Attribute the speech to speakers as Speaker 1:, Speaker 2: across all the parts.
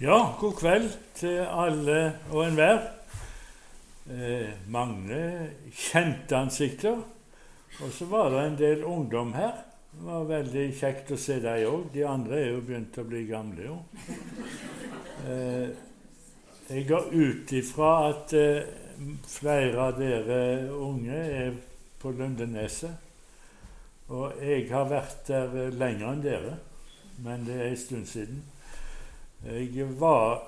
Speaker 1: Ja, god kveld til alle og enhver. Eh, mange kjente ansikter. Og så var det en del ungdom her. Det var veldig kjekt å se dem òg. De andre er jo begynt å bli gamle, jo. Eh, jeg går ut ifra at eh, flere av dere unge er på Lundeneset. Og jeg har vært der lenger enn dere, men det er en stund siden. Jeg var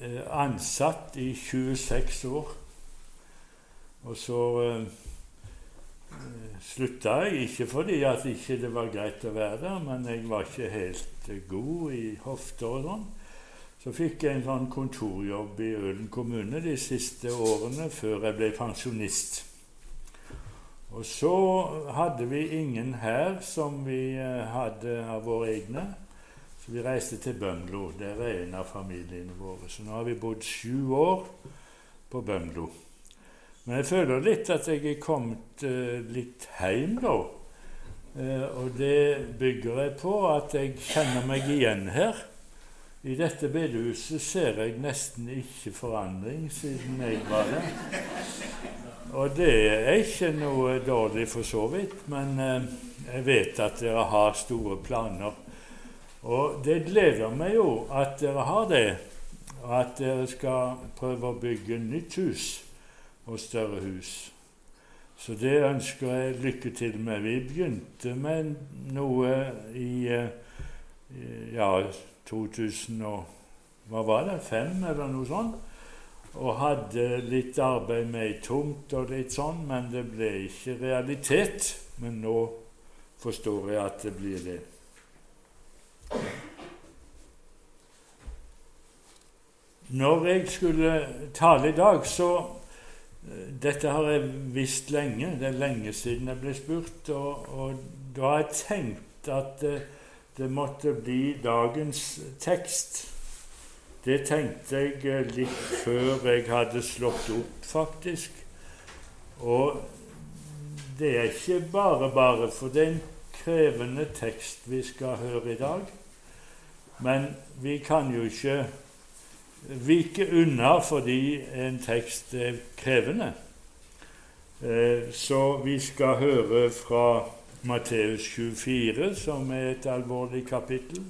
Speaker 1: eh, ansatt i 26 år. Og så uh, slutta jeg, ikke fordi at ikke det var greit å være der, men jeg var ikke helt god i hofter og sånn. Så fikk jeg en sånn kontorjobb i Ølen kommune de siste årene før jeg ble pensjonist. Og så hadde vi ingen her som vi uh, hadde av våre egne. Så vi reiste til Bømlo. Der er en av familiene våre. Så nå har vi bodd sju år på Bømlo. Men jeg føler litt at jeg er kommet uh, litt hjem nå. Uh, og det bygger jeg på at jeg kjenner meg igjen her. I dette bedehuset ser jeg nesten ikke forandring siden jeg var der. Og det er ikke noe dårlig for så vidt, men uh, jeg vet at dere har store planer og det gleder meg jo at dere har det, og at dere skal prøve å bygge nytt hus og større hus. Så det ønsker jeg lykke til med. Vi begynte med noe i ja, 2000 og, hva var det, fem eller noe sånt. Og hadde litt arbeid med ei tomt og litt sånn, men det ble ikke realitet. Men nå forstår jeg at det blir det. Når jeg skulle tale i dag, så eh, Dette har jeg visst lenge. Det er lenge siden jeg ble spurt. Og, og da har jeg tenkt at det, eh, det måtte bli dagens tekst. Det tenkte jeg eh, litt før jeg hadde slått opp, faktisk. Og det er ikke bare bare, for det er en krevende tekst vi skal høre i dag. Men vi kan jo ikke vike unna fordi en tekst er krevende. Eh, så vi skal høre fra Matteus 24, som er et alvorlig kapittel,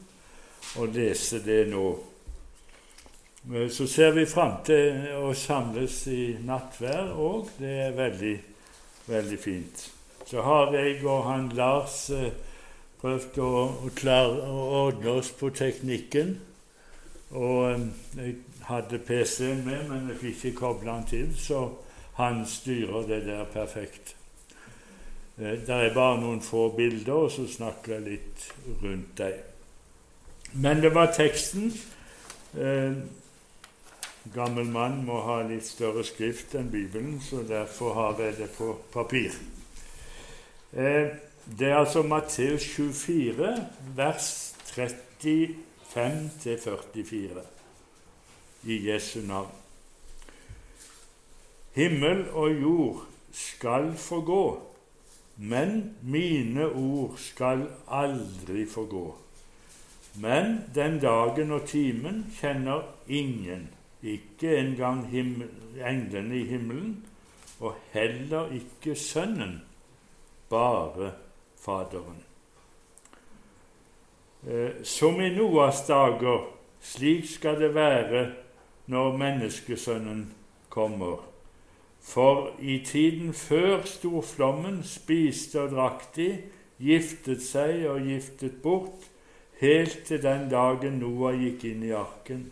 Speaker 1: og lese det nå. Eh, så ser vi fram til å samles i nattvær òg. Det er veldig, veldig fint. Så har jeg og han Lars eh, prøvd å, å, klare å ordne oss på teknikken. Og um, jeg hadde PC-en med, men jeg fikk ikke koble den til, så han styrer det der perfekt. Eh, det er bare noen få bilder, og så snakker jeg litt rundt dem. Men det var teksten. Eh, gammel mann må ha litt større skrift enn Bibelen, så derfor har jeg det på papir. Eh, det er altså Matteus 24, vers 35-44 i Jesu navn. Himmel og jord skal forgå, men mine ord skal aldri forgå. Men den dagen og timen kjenner ingen, ikke engang englene i himmelen, og heller ikke Sønnen, bare Faderen. Eh, som i Noas dager, slik skal det være når menneskesønnen kommer. For i tiden før storflommen spiste og drakk de, giftet seg og giftet bort, helt til den dagen Noah gikk inn i arken.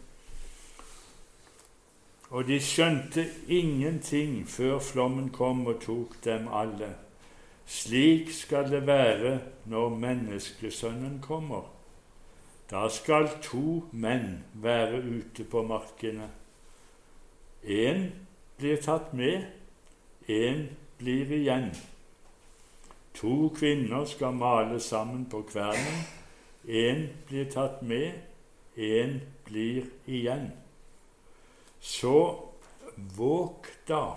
Speaker 1: Og de skjønte ingenting før flommen kom og tok dem alle. Slik skal det være når menneskesønnen kommer. Da skal to menn være ute på markene. Én blir tatt med, én blir igjen. To kvinner skal male sammen på kvernen. Én blir tatt med, én blir igjen. Så våg da,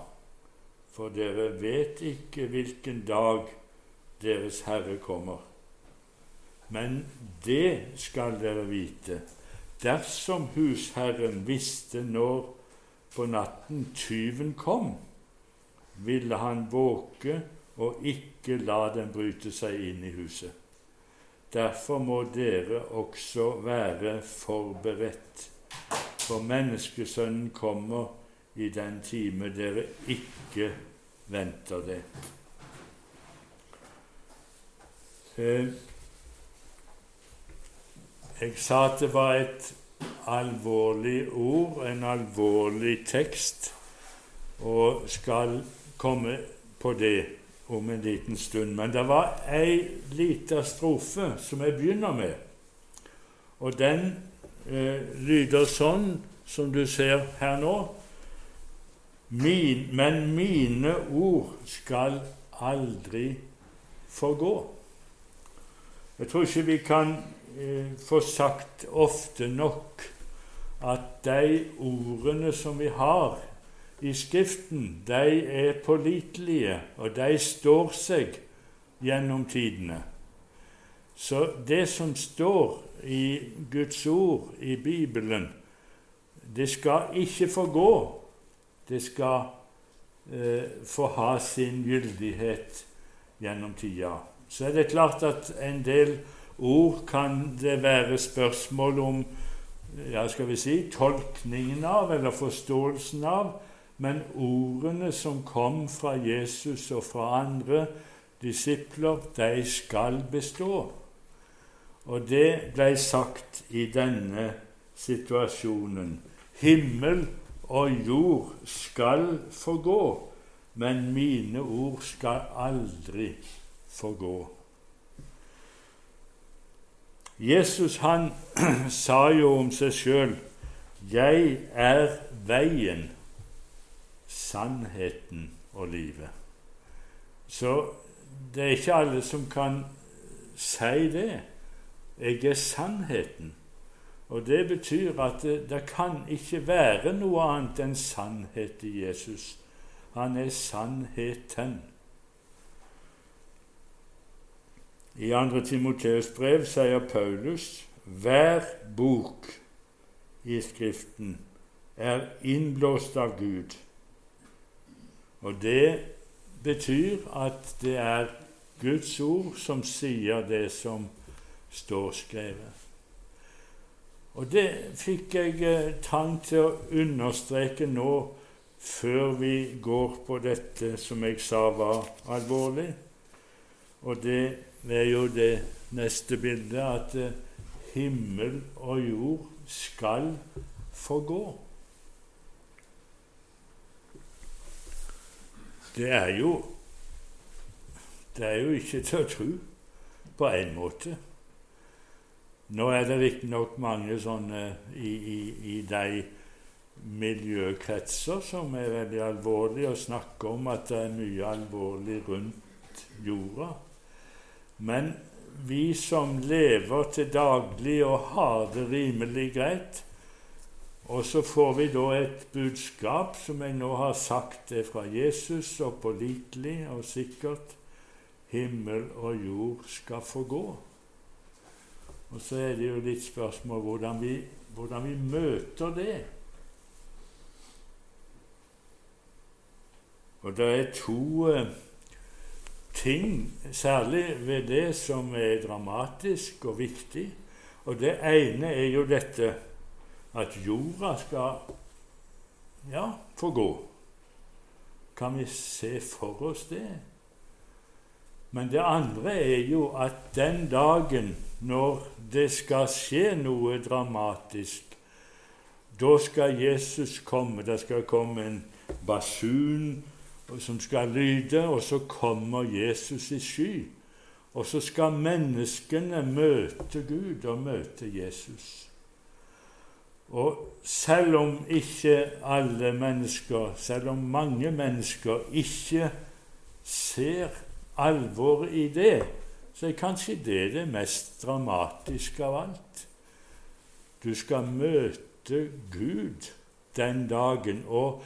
Speaker 1: for dere vet ikke hvilken dag Deres Herre kommer. Men det skal dere vite. dersom husherren visste når på natten tyven kom, ville han våke og ikke la den bryte seg inn i huset. Derfor må dere også være forberedt, for menneskesønnen kommer i den time dere ikke venter det. Eh, jeg sa at det var et alvorlig ord, en alvorlig tekst, og skal komme på det om en liten stund. Men det var ei lita strofe som jeg begynner med, og den eh, lyder sånn som du ser her nå. Min, men mine ord skal aldri forgå. Jeg tror ikke vi kan eh, få sagt ofte nok at de ordene som vi har i Skriften, de er pålitelige, og de står seg gjennom tidene. Så det som står i Guds ord i Bibelen, det skal ikke forgå. Det skal eh, få ha sin gyldighet gjennom tida så er det klart at en del ord kan det være spørsmål om ja, skal vi si, tolkningen av eller forståelsen av, men ordene som kom fra Jesus og fra andre disipler, de skal bestå. Og det ble sagt i denne situasjonen. Himmel og jord skal forgå, men mine ord skal aldri forgå. Jesus han sa jo om seg sjøl 'Jeg er veien, sannheten og livet'. Så det er ikke alle som kan si det. Jeg er sannheten. Og det betyr at det, det kan ikke være noe annet enn sannhet i Jesus. Han er sannheten. I 2. Timoteus brev sier Paulus hver bok i Skriften er innblåst av Gud. Og det betyr at det er Guds ord som sier det som står skrevet. Og det fikk jeg eh, trang til å understreke nå før vi går på dette som jeg sa var alvorlig. Og det er jo det neste bildet at eh, himmel og jord skal forgå. Det er jo Det er jo ikke til å tro, på en måte. Nå er det riktignok mange sånne i, i, i de miljøkretser som er veldig alvorlige, og snakker om at det er mye alvorlig rundt jorda. Men vi som lever til daglig og har det rimelig greit, og så får vi da et budskap som jeg nå har sagt er fra Jesus, og pålitelig og sikkert himmel og jord skal få gå. Og så er det jo litt spørsmål hvordan vi, hvordan vi møter det. Og det er to eh, ting, særlig ved det som er dramatisk og viktig. Og det ene er jo dette at jorda skal ja, få gå. Kan vi se for oss det? Men det andre er jo at den dagen når det skal skje noe dramatisk, da skal Jesus komme. Det skal komme en basun som skal lyde, og så kommer Jesus i sky. Og så skal menneskene møte Gud og møte Jesus. Og selv om ikke alle mennesker, selv om mange mennesker ikke ser alvoret i det, så er kanskje det det mest dramatiske av alt. Du skal møte Gud den dagen. og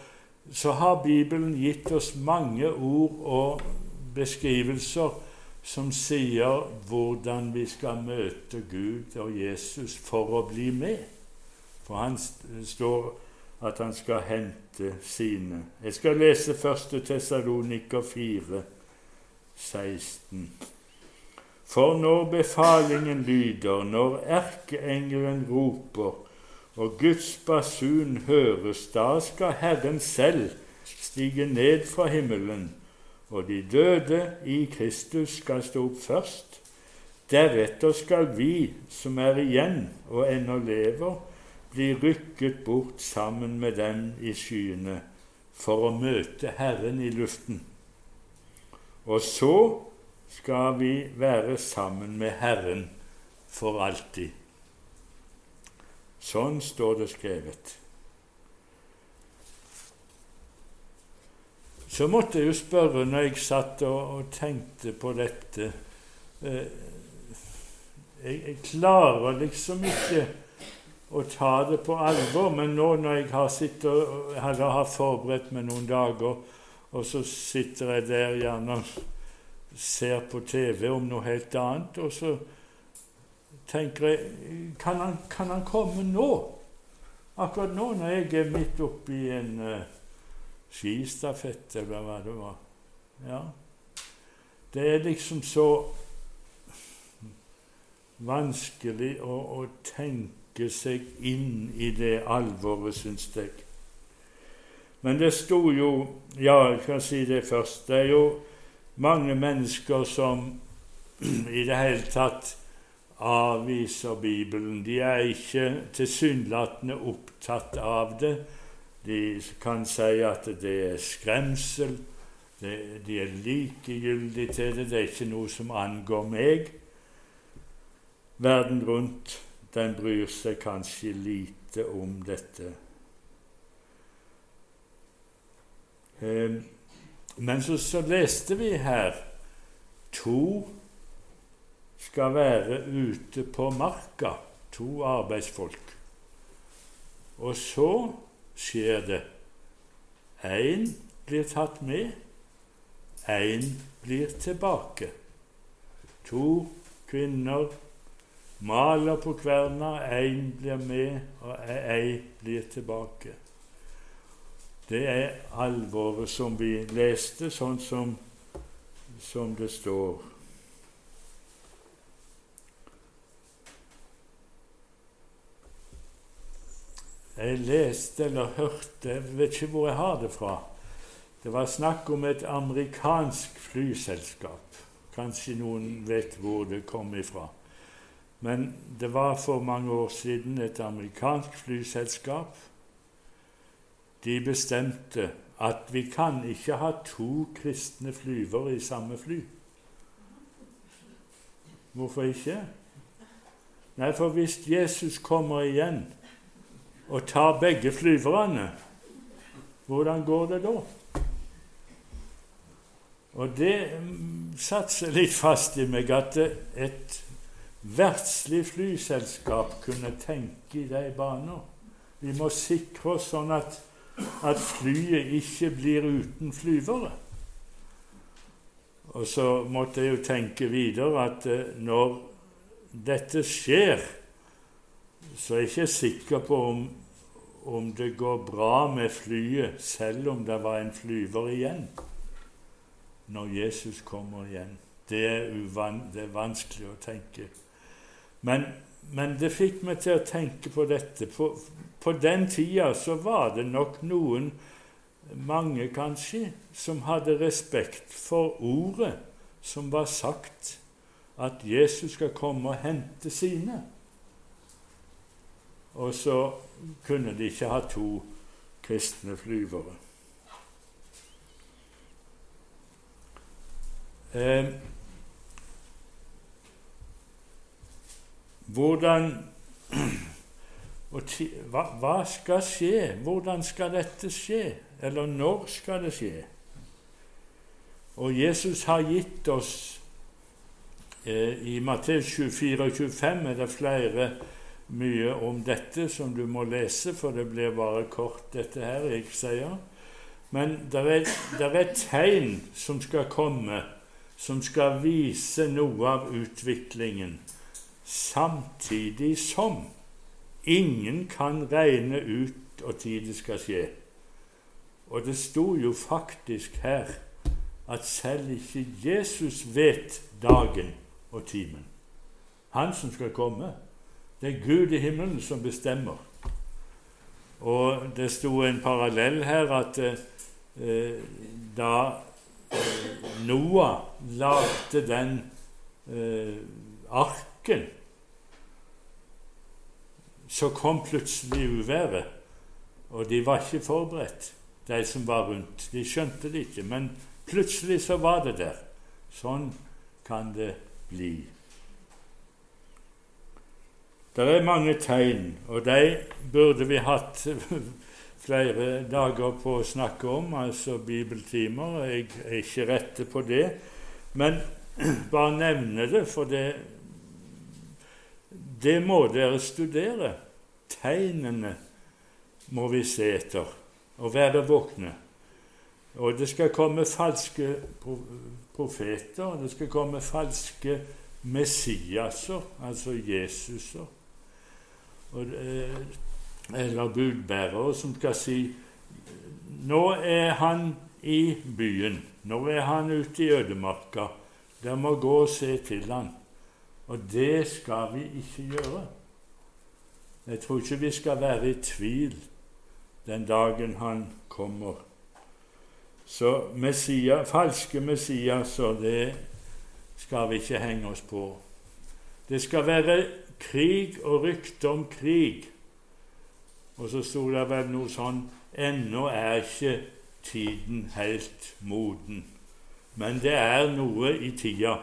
Speaker 1: så har Bibelen gitt oss mange ord og beskrivelser som sier hvordan vi skal møte Gud og Jesus for å bli med. For han står at han skal hente sine. Jeg skal lese 1. Tessaloniker 4, 16. For når befalingen lyder, når erkeengelen roper, og Guds basun høres, da skal Herren selv stige ned fra himmelen, og de døde i Kristus skal stå opp først. Deretter skal vi som er igjen og ennå lever, bli rykket bort sammen med dem i skyene for å møte Herren i luften. Og så skal vi være sammen med Herren for alltid. Sånn står det skrevet. Så måtte jeg jo spørre når jeg satt og, og tenkte på dette eh, jeg, jeg klarer liksom ikke å ta det på alvor. Men nå når jeg har, eller har forberedt meg noen dager, og så sitter jeg der gjerne og ser på TV om noe helt annet, og så tenker jeg Kan han, kan han komme nå? Akkurat nå når jeg er midt oppi en uh, skistafett, eller hva det var. Ja. Det er liksom så vanskelig å, å tenke seg inn i det alvoret, syns jeg. Men det sto jo Ja, jeg kan si det først. Det er jo mange mennesker som i det hele tatt avviser Bibelen. De er ikke tilsynelatende opptatt av det. De kan si at det er skremsel. de er likegyldige til det. Det er ikke noe som angår meg. Verden rundt den bryr seg kanskje lite om dette. Men så, så leste vi her to skal være ute på marka, to arbeidsfolk. Og så skjer det. Én blir tatt med, én blir tilbake. To kvinner maler på kverna, én blir med, og ei blir tilbake. Det er alvoret som vi leste, sånn som, som det står. Jeg leste eller hørte Jeg vet ikke hvor jeg har det fra. Det var snakk om et amerikansk flyselskap. Kanskje noen vet hvor det kom ifra. Men det var for mange år siden et amerikansk flyselskap. De bestemte at vi kan ikke ha to kristne flyvere i samme fly. Hvorfor ikke? Nei, for hvis Jesus kommer igjen og tar begge flyverne, hvordan går det da? Og det mm, satser litt fast i meg at et verdslig flyselskap kunne tenke i de baner. Vi må sikre oss sånn at, at flyet ikke blir uten flyvere. Og så måtte jeg jo tenke videre at eh, når dette skjer, så er jeg ikke sikker på om, om det går bra med flyet, selv om det var en flyver igjen når Jesus kommer igjen. Det er, uvan, det er vanskelig å tenke. Men, men, det fikk meg til å tenke på dette. På, på den tida så var det nok noen, mange kanskje, som hadde respekt for ordet som var sagt, at Jesus skal komme og hente sine. Og så kunne de ikke ha to kristne flyvere. Eh, Hvordan hva, hva skal skje? Hvordan skal dette skje? Eller når skal det skje? Og Jesus har gitt oss eh, I Matteus 24 og 25 er det flere mye om dette som du må lese, for det blir bare kort, dette her, jeg sier. Men det er, er tegn som skal komme, som skal vise noe av utviklingen samtidig som ingen kan regne ut når det skal skje. Og det sto jo faktisk her at selv ikke Jesus vet dagen og timen. Han som skal komme. Det er Gud i himmelen som bestemmer. Og det sto en parallell her at eh, da eh, Noah lagde den eh, arken, så kom plutselig uværet. Og de var ikke forberedt, de som var rundt. De skjønte det ikke, men plutselig så var det der. Sånn kan det bli. Det er mange tegn, og de burde vi hatt flere dager på å snakke om, altså bibeltimer. Jeg er ikke rette på det, men bare nevne det, for det, det må dere studere. Tegnene må vi se etter og være våkne. Og det skal komme falske profeter, det skal komme falske Messiaser, altså Jesuser og, eller budbærere som skal si Nå er han i byen. Nå er han ute i ødemarka. Dere må gå og se til han. Og det skal vi ikke gjøre. Jeg tror ikke vi skal være i tvil den dagen han kommer. Så messia, falske messiaser, det skal vi ikke henge oss på. Det skal være krig og rykte om krig. Og så sto det vel noe sånn Ennå er ikke tiden helt moden. Men det er noe i tida.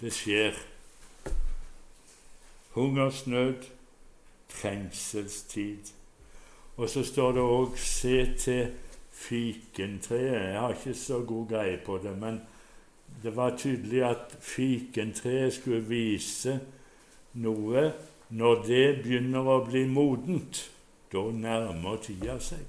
Speaker 1: Det skjer. Hungersnød, trengselstid. Og så står det òg 'se til fikentreet'. Jeg har ikke så god greie på det, men det var tydelig at fikentreet skulle vise noe når det begynner å bli modent. Da nærmer tida seg.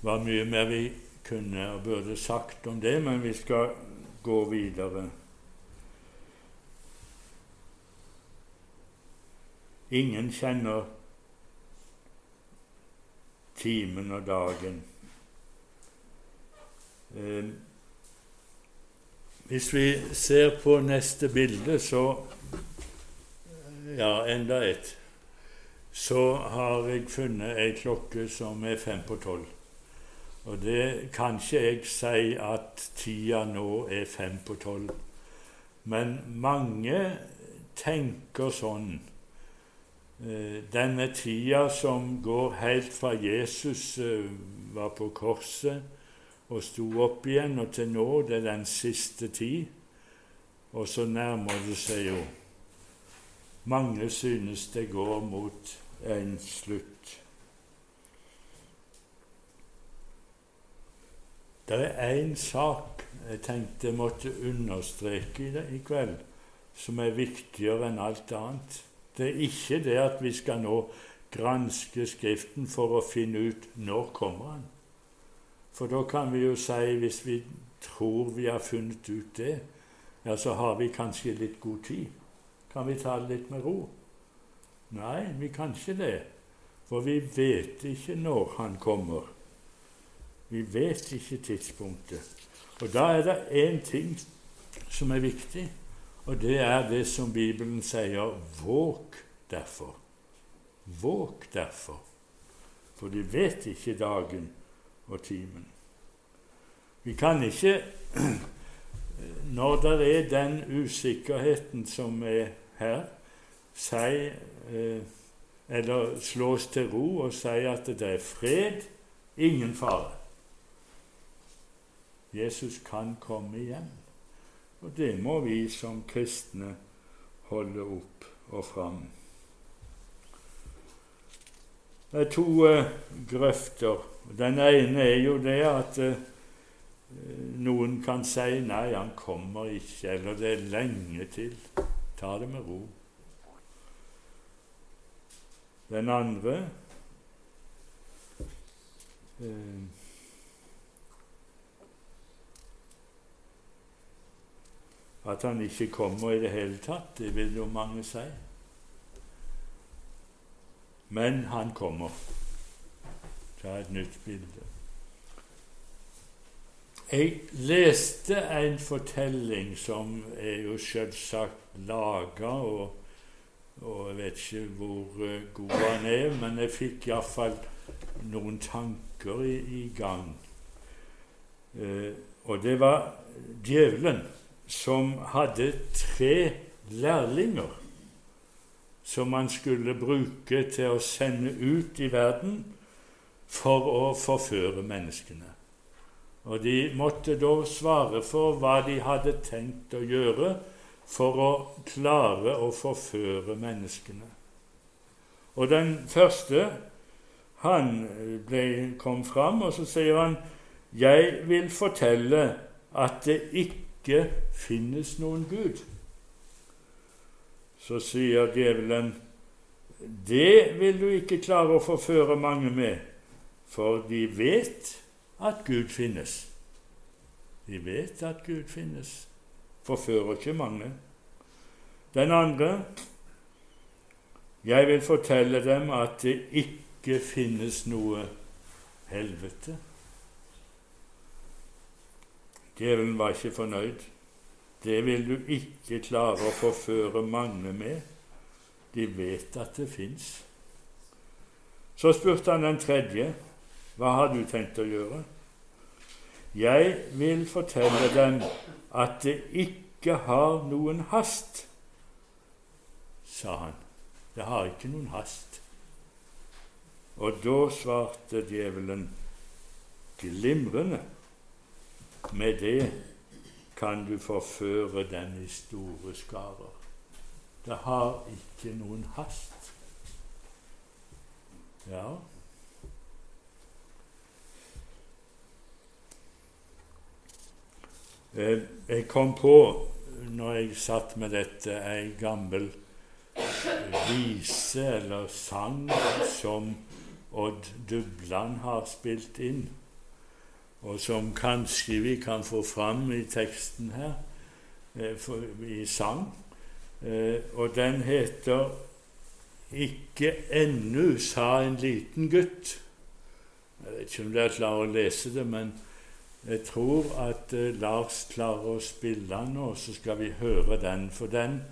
Speaker 1: Det var mye mer vi kunne og burde sagt om det, men vi skal gå videre. Ingen kjenner timen og dagen. Eh, hvis vi ser på neste bilde, så Ja, enda et. Så har jeg funnet ei klokke som er fem på tolv. Og det kan ikke jeg si at tida nå er fem på tolv. Men mange tenker sånn. Eh, denne tida som går helt fra Jesus eh, var på korset, og sto opp igjen, og til nå det er den siste tid. Og så nærmer det seg jo. Mange synes det går mot en slutt. Det er én sak jeg tenkte jeg måtte understreke i, det, i kveld, som er viktigere enn alt annet. Det er ikke det at vi skal nå granske Skriften for å finne ut når kommer han. For da kan vi jo si, hvis vi tror vi har funnet ut det, ja, så har vi kanskje litt god tid. Kan vi ta det litt med ro? Nei, vi kan ikke det. For vi vet ikke når han kommer. Vi vet ikke tidspunktet. Og da er det én ting som er viktig, og det er det som Bibelen sier våg derfor. Våg derfor. For de vet ikke dagen og timen. Vi kan ikke, når det er den usikkerheten som er her, si eh, eller slås til ro og si at det er fred, ingen fare. Jesus kan komme igjen. Og det må vi som kristne holde opp og fram. Det er to eh, grøfter den ene er jo det at eh, noen kan si 'nei, han kommer ikke', eller 'det er lenge til'. Ta det med ro. Den andre eh, at han ikke kommer i det hele tatt. Det vil jo mange si. Men han kommer. Ta et nytt bilde. Jeg leste en fortelling som er jo selvsagt laga, og, og, jeg vet ikke hvor eh, god han er, men jeg fikk iallfall noen tanker i, i gang. Eh, og det var djevelen som hadde tre lærlinger som han skulle bruke til å sende ut i verden for å forføre menneskene. Og de måtte da svare for hva de hadde tenkt å gjøre for å klare å forføre menneskene. Og den første, han ble, kom fram, og så sier han, 'Jeg vil fortelle at det ikke finnes noen Gud. Så sier djevelen, det vil du ikke klare å forføre mange med, for de vet at Gud finnes. De vet at Gud finnes. Forfører ikke mange. Den andre Jeg vil fortelle dem at det ikke finnes noe helvete. Djevelen var ikke fornøyd. Det vil du ikke klare å forføre mange med. De vet at det fins. Så spurte han den tredje. Hva har du tenkt å gjøre? Jeg vil fortelle dem at det ikke har noen hast, sa han. Det har ikke noen hast. Og da svarte djevelen glimrende med det kan du forføre den i store skarer. Det har ikke noen hast. Ja eh, Jeg kom på, når jeg satt med dette, ei gammel vise eller sang som Odd Dubland har spilt inn og som kanskje vi kan få fram i teksten her, eh, i sang. Eh, og den heter 'Ikke ennu', sa en liten gutt. Jeg vet ikke om dere klarer å lese det, men jeg tror at eh, Lars klarer å spille den nå, så skal vi høre den. For den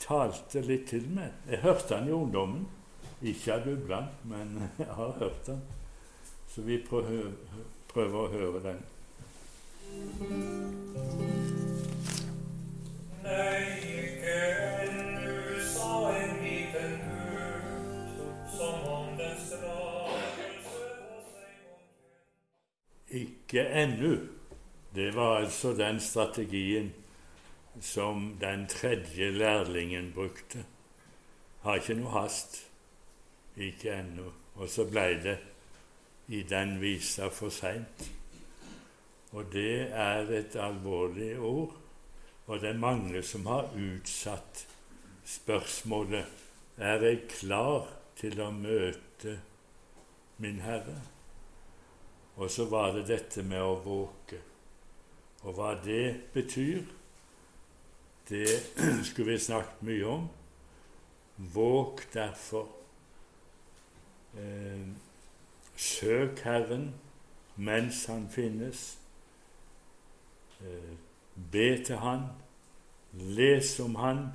Speaker 1: talte litt til meg. Jeg hørte den i ungdommen. Ikke av Dubland, men jeg har hørt den. Så vi prøver, prøve å høre den. Ikke ennå. Det var altså den strategien som den tredje lærlingen brukte. Har ikke noe hast. Ikke ennå. Og så blei det i den visa for seint. Og det er et alvorlig ord, og det er mange som har utsatt spørsmålet er jeg klar til å møte min Herre? Og så var det dette med å våke. Og hva det betyr, det skulle vi snakket mye om. Våk derfor. Eh, Søk Herren mens Han finnes. Eh, be til Han. Les om Han.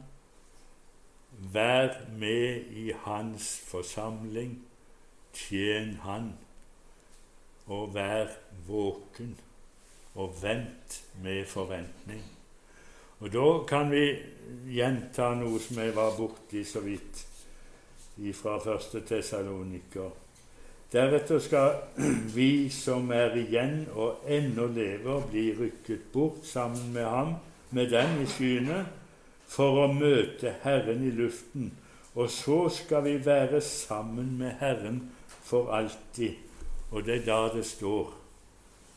Speaker 1: Vær med i Hans forsamling. Tjen Han. Og vær våken. Og vent med forventning. Og Da kan vi gjenta noe som jeg var borti så vidt fra første Tessaloniker. Deretter skal vi som er igjen og ennå lever, bli rykket bort sammen med ham, med dem i skyene, for å møte Herren i luften. Og så skal vi være sammen med Herren for alltid. Og det er da det står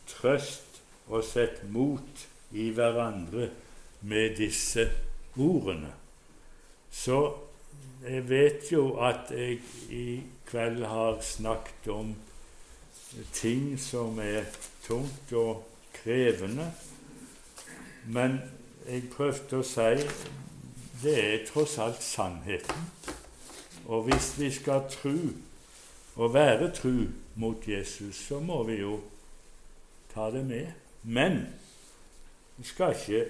Speaker 1: Trøst og sett mot i hverandre med disse ordene. Så jeg vet jo at jeg i kveld har snakket om ting som er tungt og krevende. Men jeg prøvde å si, det er tross alt sannheten. Og hvis vi skal tro og være tru mot Jesus, så må vi jo ta det med. Men vi skal ikke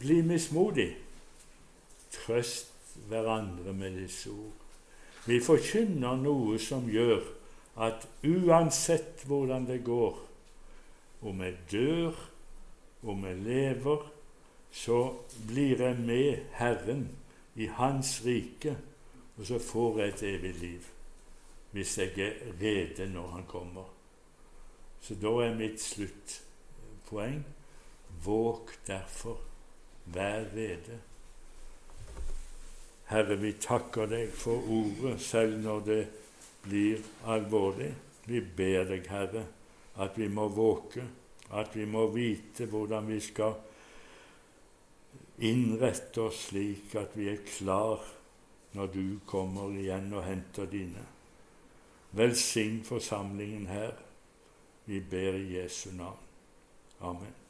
Speaker 1: bli mismodig. Trøst hverandre med disse ord. Vi forkynner noe som gjør at uansett hvordan det går, om jeg dør, om jeg lever, så blir jeg med Herren i Hans rike, og så får jeg et evig liv hvis jeg er rede når Han kommer. Så da er mitt sluttpoeng våg derfor, vær rede. Herre, vi takker deg for ordet, selv når det blir alvorlig. Vi ber deg, Herre, at vi må våke, at vi må vite hvordan vi skal innrette oss slik at vi er klar når du kommer igjen og henter dine. Velsign forsamlingen her. Vi ber i Jesu navn. Amen.